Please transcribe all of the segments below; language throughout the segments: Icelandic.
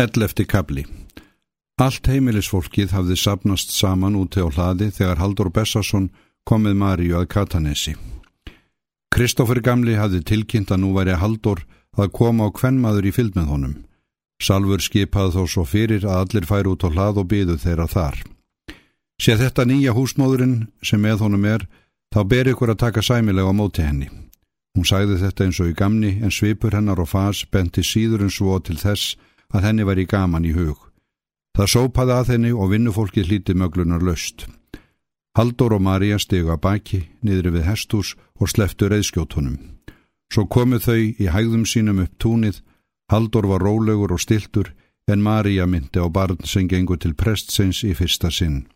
Ellefti kabli Allt heimilisfólkið hafði sapnast saman úti á hlaði þegar Haldur Bessason komið Maríu að Katanesi. Kristófur Gamli hafði tilkynnt að nú væri Haldur að koma á kvennmaður í fylg með honum. Salfur skipaði þó svo fyrir að allir færi út á hlað og byðu þeirra þar. Sér þetta nýja húsmóðurinn sem með honum er, þá ber ykkur að taka sæmilega á móti henni. Hún sagði þetta eins og í gamni en svipur hennar og fas benti síður en svo til þess að henni var í gaman í hug. Það sópaði að henni og vinnufólki hlíti möglunar löst. Haldur og Marja stegu að baki, niðri við hestús og sleftu reyðskjótunum. Svo komu þau í hægðum sínum upp túnið, Haldur var rólegur og stiltur en Marja myndi á barn sem gengur til prestsins í fyrsta sinn.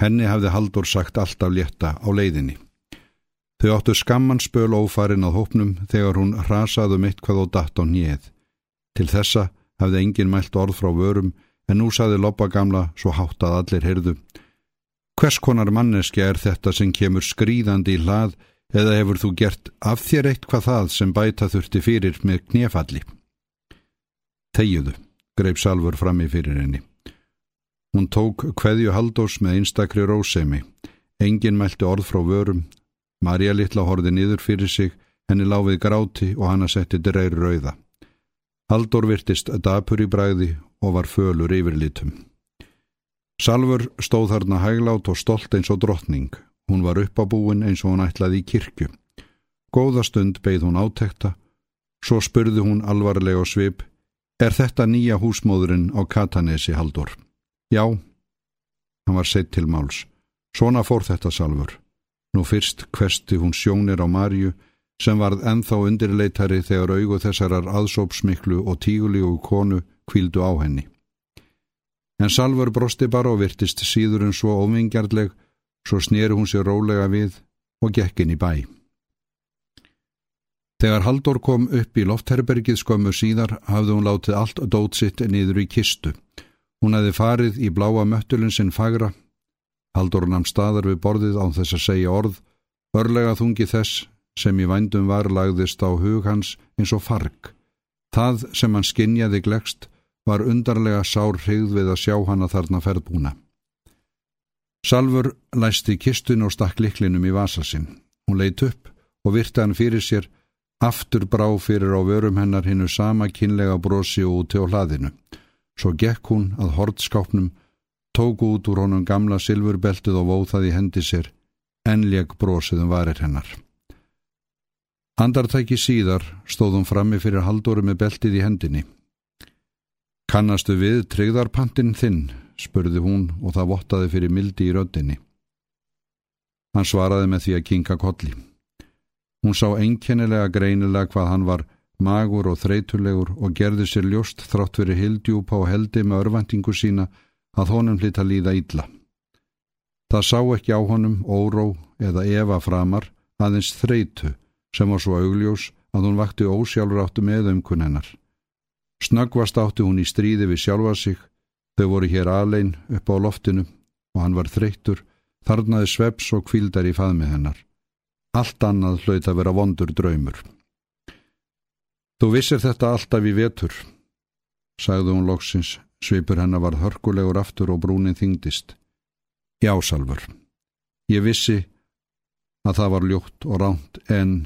Henni hafði Haldur sagt alltaf létta á leiðinni. Þau áttu skamman spöl ófarin að hópnum þegar hún rasaði um eitthvað og datt á nýið. Til þessa hafði engin mælt orð frá vörum en nú saði Loppa gamla svo hátt að allir heyrðu. Hvers konar manneski er þetta sem kemur skrýðandi í hlað eða hefur þú gert af þér eitt hvað það sem bæta þurfti fyrir með knefalli? Þegiðu, greip Salfur fram í fyrir henni. Hún tók kveðju haldós með einstakri rósemi. Engin mælti orð frá vörum. Marja litla horði niður fyrir sig, henni láfið gráti og hana setti dreir rauða. Haldur virtist dapur í bræði og var fölur yfirlitum. Salfur stóð þarna hæglátt og stolt eins og drottning. Hún var upp á búin eins og hún ætlaði í kirkju. Góða stund beigð hún átekta. Svo spurði hún alvarlega og svip. Er þetta nýja húsmóðurinn á Katanesi Haldur? Já. Hann var seitt til máls. Svona fór þetta Salfur. Nú fyrst hvesti hún sjónir á Marju sem varð enþá undirleitari þegar augu þessarar aðsópsmiklu og tígulígu konu kvíldu á henni. En Salvar brosti bara og virtist síður en svo ómingjarleg, svo snýru hún sér rólega við og gekkin í bæ. Þegar Haldur kom upp í loftherbergið skömmu síðar hafði hún látið allt dót sitt niður í kistu. Hún hefði farið í bláa möttulinn sinn fagra. Haldur namn staðar við borðið án þess að segja orð, örlega þungi þess sem í vændum var lagðist á hug hans eins og farg. Það sem hann skinjaði glegst var undarlega sár hrigð við að sjá hana þarna ferðbúna. Salfur læsti kistun og stakk liklinum í vasa sinn. Hún leitt upp og virti hann fyrir sér, aftur brá fyrir á vörum hennar hinnu sama kynlega brosi úti á hlaðinu. Svo gekk hún að hortskápnum, tók út úr honum gamla silfurbeltið og vóðaði hendi sér, enleg brosiðum varir hennar. Andartæki síðar stóðum frammi fyrir haldóru með beltið í hendinni. Kannastu við tryggðarpantinn þinn, spurði hún og það vottaði fyrir mildi í röddinni. Hann svaraði með því að kinga kolli. Hún sá einkennilega greinilega hvað hann var magur og þreytulegur og gerði sér ljóst þrátt fyrir hildjúpa og heldi með örvendingu sína að honum hlýtt að líða ítla. Það sá ekki á honum óró eða efa framar aðeins þreytu sem var svo augljós að hún vakti ósjálfur áttu með umkunn hennar. Snöggvast átti hún í stríði við sjálfa sig, þau voru hér alein upp á loftinu og hann var þreyttur, þarnaði sveps og kvildar í faðmi hennar. Allt annað hlaut að vera vondur draumur. Þú vissir þetta alltaf í vetur, sagði hún loksins, svipur hennar var hörkulegur aftur og brúnin þingdist. Já, Salvar, ég vissi að það var ljótt og ránt en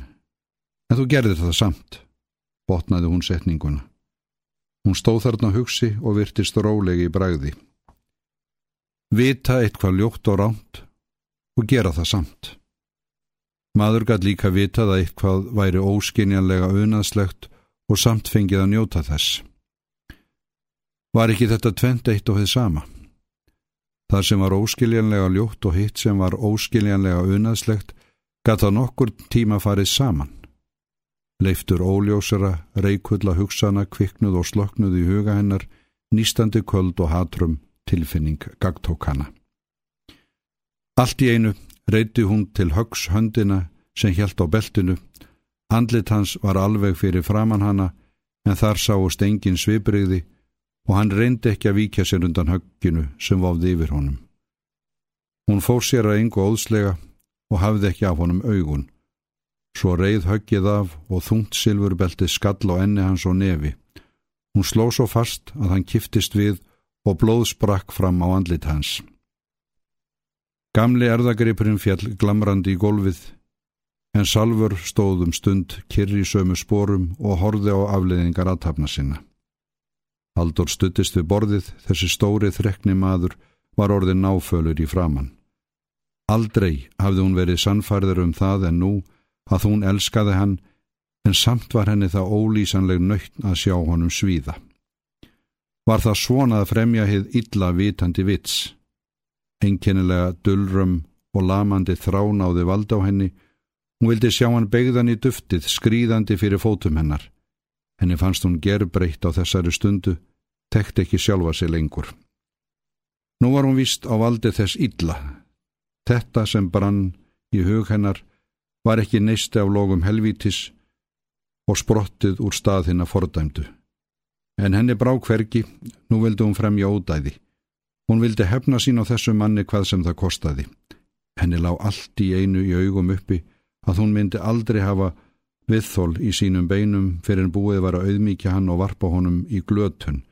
En þú gerðir það samt, botnaði hún setninguna. Hún stóð þarna hugsi og virtist rólegi í bræði. Vita eitthvað ljótt og ránt og gera það samt. Maður gæti líka vitað að eitthvað væri óskinjanlega unaðslegt og samt fengið að njóta þess. Var ekki þetta tvent eitt og þið sama? Það sem var óskiljanlega ljótt og hitt sem var óskiljanlega unaðslegt gæti að nokkur tíma farið saman. Leiftur óljósara, reikulla hugsana, kviknuð og sloknuð í huga hennar, nýstandi köld og hatrum, tilfinning gagtók hana. Allt í einu reyti hún til högs höndina sem hjælt á beltinu. Andlit hans var alveg fyrir framann hana, en þar sáust engin svipriði og hann reyndi ekki að víkja sér undan högginu sem vofði yfir honum. Hún fór sér að engu óðslega og hafði ekki af honum augun. Svo reið höggið af og þungt silfurbelti skall á enni hans og nefi. Hún sló svo fast að hann kiftist við og blóð sprakk fram á andlit hans. Gamli erðagripurinn fjall glamrandi í gólfið, en Salfur stóðum stund kyrri sömu spórum og horði á afleðingar aðtapna sinna. Haldur stuttist við borðið, þessi stóri þrekni maður var orðin náfölur í framann. Aldrei hafði hún verið sannfærður um það en nú að hún elskaði hann en samt var henni það ólýsanleg nöytn að sjá honum svíða. Var það svona að fremja hið illa vitandi vits. Enkennilega dullrum og lamandi þránáði vald á henni, hún vildi sjá hann begðan í duftið, skrýðandi fyrir fótum hennar. Henni fannst hún gerbreytt á þessari stundu, tekt ekki sjálfa sig lengur. Nú var hún vist á valdi þess illa. Þetta sem brann í hug hennar var ekki neisti af logum helvítis, og sprottið úr stað hinn að fordæmdu. En henni brá hvergi, nú vildi hún fremja ódæði. Hún vildi hefna sín á þessu manni hvað sem það kostaði. Henni lá allt í einu í augum uppi að hún myndi aldrei hafa viðþól í sínum beinum fyrir en búið var að auðmíkja hann og varpa honum í glötun,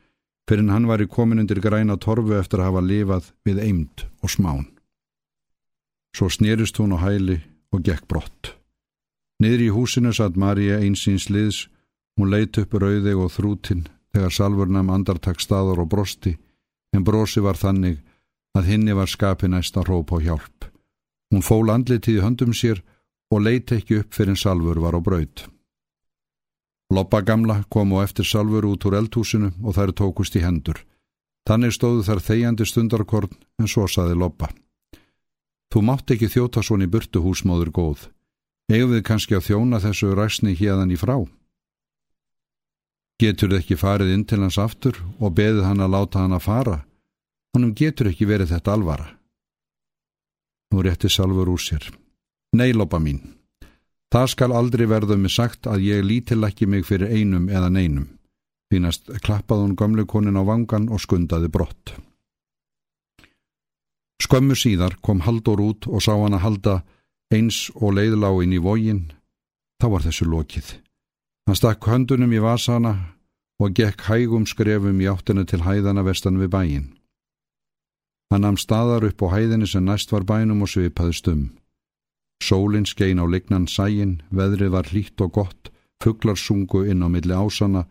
fyrir en hann var í komin undir græna torfu eftir að hafa lifað við eimt og smán. Svo snýrist hún á hæli og gekk brott. Niður í húsinu satt Marja einsins liðs, hún leit upp rauðeg og þrútin þegar salvurnam andartak staður og brosti, en brosi var þannig að hinni var skapi næsta róp á hjálp. Hún fól andlitið í höndum sér og leit ekki upp fyrir en salvur var á braud. Loppa gamla kom og eftir salvur út úr eldhúsinu og þær tókust í hendur. Þannig stóðu þær þegjandi stundarkorn en svo saði Loppa. Þú mátt ekki þjóta svon í burtu húsmáður góð. Eigum við kannski að þjóna þessu ræsni hérðan í frá? Getur þið ekki farið inn til hans aftur og beðið hann að láta hann að fara? Honum getur ekki verið þetta alvara. Nú rétti Salfur úr sér. Nei, lopa mín. Það skal aldrei verða mig sagt að ég lítil ekki mig fyrir einum eða neinum. Fínast klappaði hún gamleikonin á vangan og skundaði brott. Skömmu síðar kom Haldur út og sá hann að halda eins og leiðláinn í vógin, þá var þessu lokið. Hann stakk höndunum í vasana og gekk hægum skrefum í áttinu til hæðana vestan við bæin. Hann namn staðar upp á hæðinu sem næst var bænum og svipaði stum. Sólinn skein á lignan sæin, veðrið var hlýtt og gott, fugglar sungu inn á milli ásana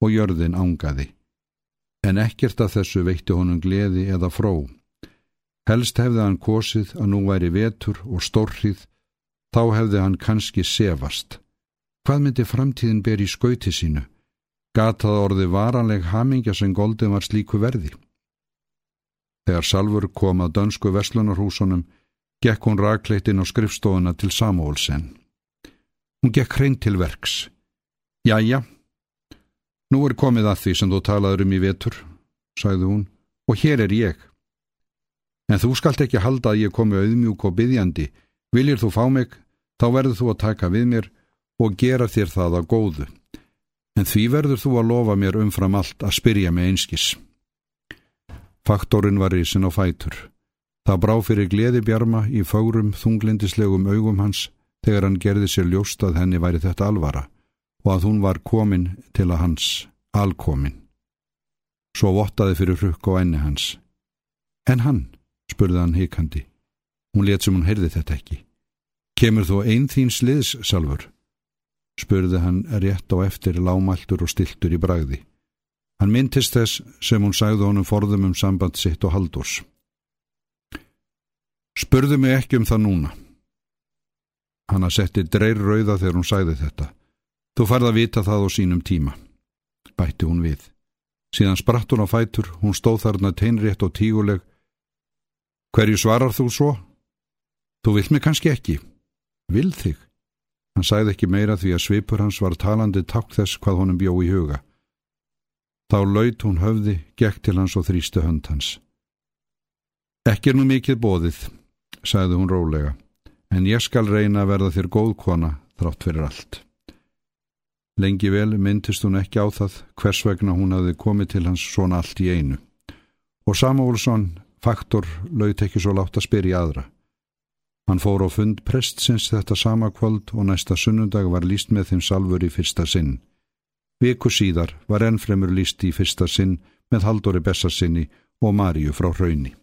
og jörðin ángaði. En ekkert af þessu veitti honum gleði eða fró. Helst hefði hann kosið að nú væri vetur og stórrið, þá hefði hann kannski sefast. Hvað myndi framtíðin ber í skauti sínu? Gatað orði varanleg hamingja sem Golden var slíku verði. Þegar Salfur kom að dönsku veslunarhúsunum, gekk hún rakleitin á skrifstofuna til Samúlsen. Hún gekk hrein til verks. Jæja, nú er komið að því sem þú talaður um í vetur, sagði hún, og hér er ég. En þú skalt ekki halda að ég komi auðmjúk og byggjandi. Viljir þú fá mig, þá verður þú að taka við mér og gera þér það að góðu. En því verður þú að lofa mér umfram allt að spyrja mig einskis. Faktorinn var í sin á fætur. Það brá fyrir gleði bjarma í fárum þunglindislegum augum hans þegar hann gerði sér ljóst að henni væri þetta alvara og að hún var komin til að hans alkomin. Svo vottaði fyrir hrukk á enni hans. En hann? Spurði hann hikandi. Hún let sem hún heyrði þetta ekki. Kemur þú einn þín sliðs, Salfur? spurði hann rétt á eftir lámæltur og stiltur í bragði. Hann myndist þess sem hún sagði honum forðum um samband sitt og haldurs. Spurðu mig ekki um það núna. Hann að setti dreir rauða þegar hún sagði þetta. Þú farð að vita það á sínum tíma. Bætti hún við. Síðan spratt hún á fætur, hún stóð þarna teinrétt og tíguleg Hverju svarar þú svo? Þú vill mig kannski ekki. Vil þig? Hann sæði ekki meira því að svipur hans var talandi takk þess hvað honum bjó í huga. Þá laut hún höfði, gekk til hans og þrýstu hönd hans. Ekki er nú mikið bóðið, sagði hún rólega, en ég skal reyna að verða þér góð kona þrátt fyrir allt. Lengi vel myndist hún ekki á það hvers vegna hún hafði komið til hans svona allt í einu. Og Samúlsson Faktor laut ekki svo látt að spyrja aðra. Hann fór á fund prestsins þetta sama kvöld og næsta sunnundag var líst með þeim salfur í fyrsta sinn. Viku síðar var ennfremur líst í fyrsta sinn með Haldóri Bessarsinni og Maríu frá hrauni.